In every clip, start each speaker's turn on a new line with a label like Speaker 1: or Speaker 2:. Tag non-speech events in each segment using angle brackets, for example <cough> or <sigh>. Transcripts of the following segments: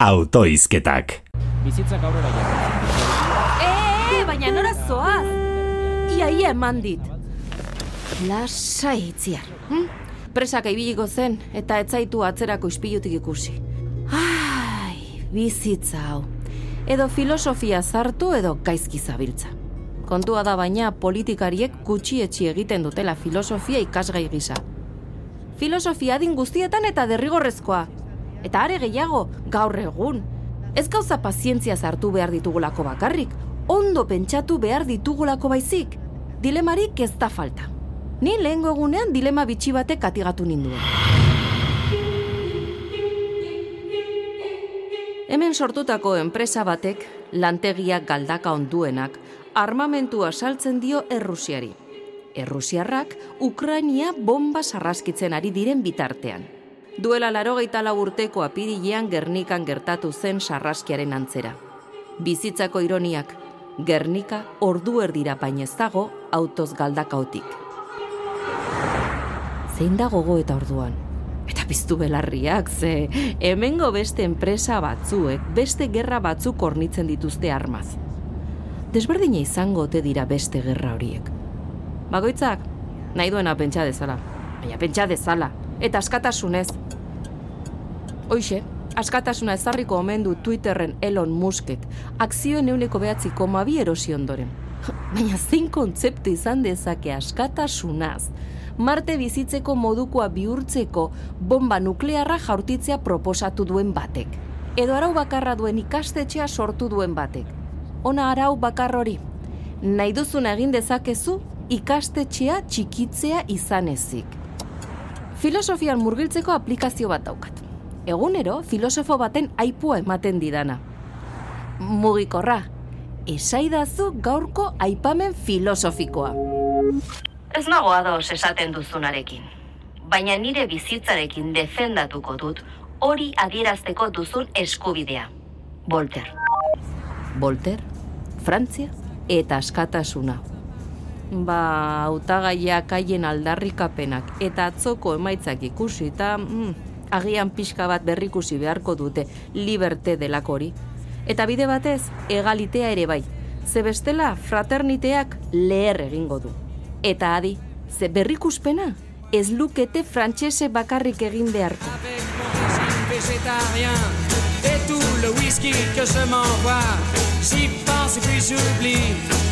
Speaker 1: autoizketak.
Speaker 2: Bizitzak aurrera jarri.
Speaker 3: E, baina nora zoaz? Ia, ia eman dit. Lasai itziar. Hm? Presak ibiliko zen eta etzaitu atzerako ispilutik ikusi. Ai, bizitza hau. Edo filosofia zartu edo gaizki zabiltza. Kontua da baina politikariek gutxi etxi egiten dutela filosofia ikasgai gisa. Filosofia adin guztietan eta derrigorrezkoa. Eta are gehiago, gaur egun. Ez gauza pazientzia zartu behar ditugulako bakarrik, ondo pentsatu behar ditugulako baizik. Dilemarik ez da falta. Ni lehengo egunean dilema bitxi batek katigatu ninduen. Hemen sortutako enpresa batek, lantegiak galdaka onduenak, armamentua saltzen dio Errusiari. Errusiarrak Ukrainia bomba sarraskitzen ari diren bitartean. Duela larogeita lau urteko apirilean Gernikan gertatu zen sarraskiaren antzera. Bizitzako ironiak, Gernika ordu erdira bainez dago autoz galdakautik. Zein da gogo eta orduan? Eta piztu belarriak, ze hemengo beste enpresa batzuek, beste gerra batzuk hornitzen dituzte armaz. Desberdina izango ote dira beste gerra horiek. Bagoitzak, nahi duena pentsa dezala. Baina pentsa dezala. Eta askatasunez. Hoixe, askatasuna ezarriko omen du Twitterren Elon Musket, akzioen euneko behatzi koma erosi ondoren. <laughs> Baina zein kontzeptu izan dezake askatasunaz, Marte bizitzeko modukoa bihurtzeko bomba nuklearra jaurtitzea proposatu duen batek. Edo arau bakarra duen ikastetxea sortu duen batek. Ona arau bakar hori. Nahi duzuna egin dezakezu ikastetxea txikitzea izan ezik. Filosofian murgiltzeko aplikazio bat daukat. Egunero, filosofo baten aipua ematen didana. Mugikorra, esaidazu gaurko aipamen filosofikoa.
Speaker 4: Ez nago ados esaten duzunarekin. Baina nire bizitzarekin defendatuko dut hori adierazteko duzun eskubidea. Volter.
Speaker 3: Volter, Frantzia eta askatasuna. Ba, hautagaiak haien aldarrikapenak eta atzoko emaitzak ikusita, mm, agian pixka bat berrikusi beharko dute liberte delako hori. Eta bide batez, egalitea ere bai. Ze bestela, fraterniteak leher egingo du. Eta adi, ze berrikuspena, ez lukete frantsese bakarrik egin beharko.
Speaker 5: Le whisky que je m'envoie, j'y pense et puis j'oublie.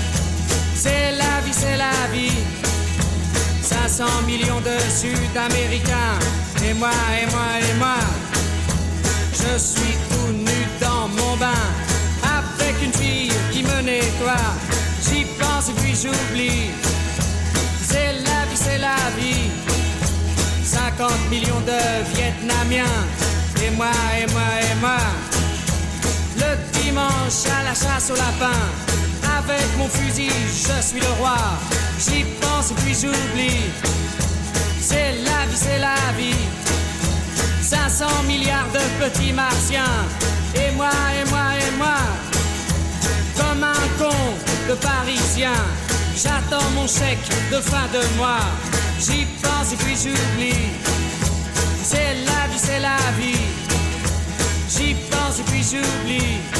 Speaker 5: 500 millions de Sud-Américains, et moi, et moi, et moi. Je suis tout nu dans mon bain, avec une fille qui me nettoie. J'y pense et puis j'oublie. C'est la vie, c'est la vie. 50 millions de Vietnamiens. Et moi, et moi, et moi. Le dimanche à la chasse au lapin. Avec mon fusil, je suis le roi. J'y pense et puis j'oublie. C'est la vie, c'est la vie. 500 milliards de petits martiens. Et moi, et moi, et moi. Comme un con de parisien. J'attends mon chèque de fin de mois. J'y pense et puis j'oublie. C'est la vie, c'est la vie. J'y pense et puis j'oublie.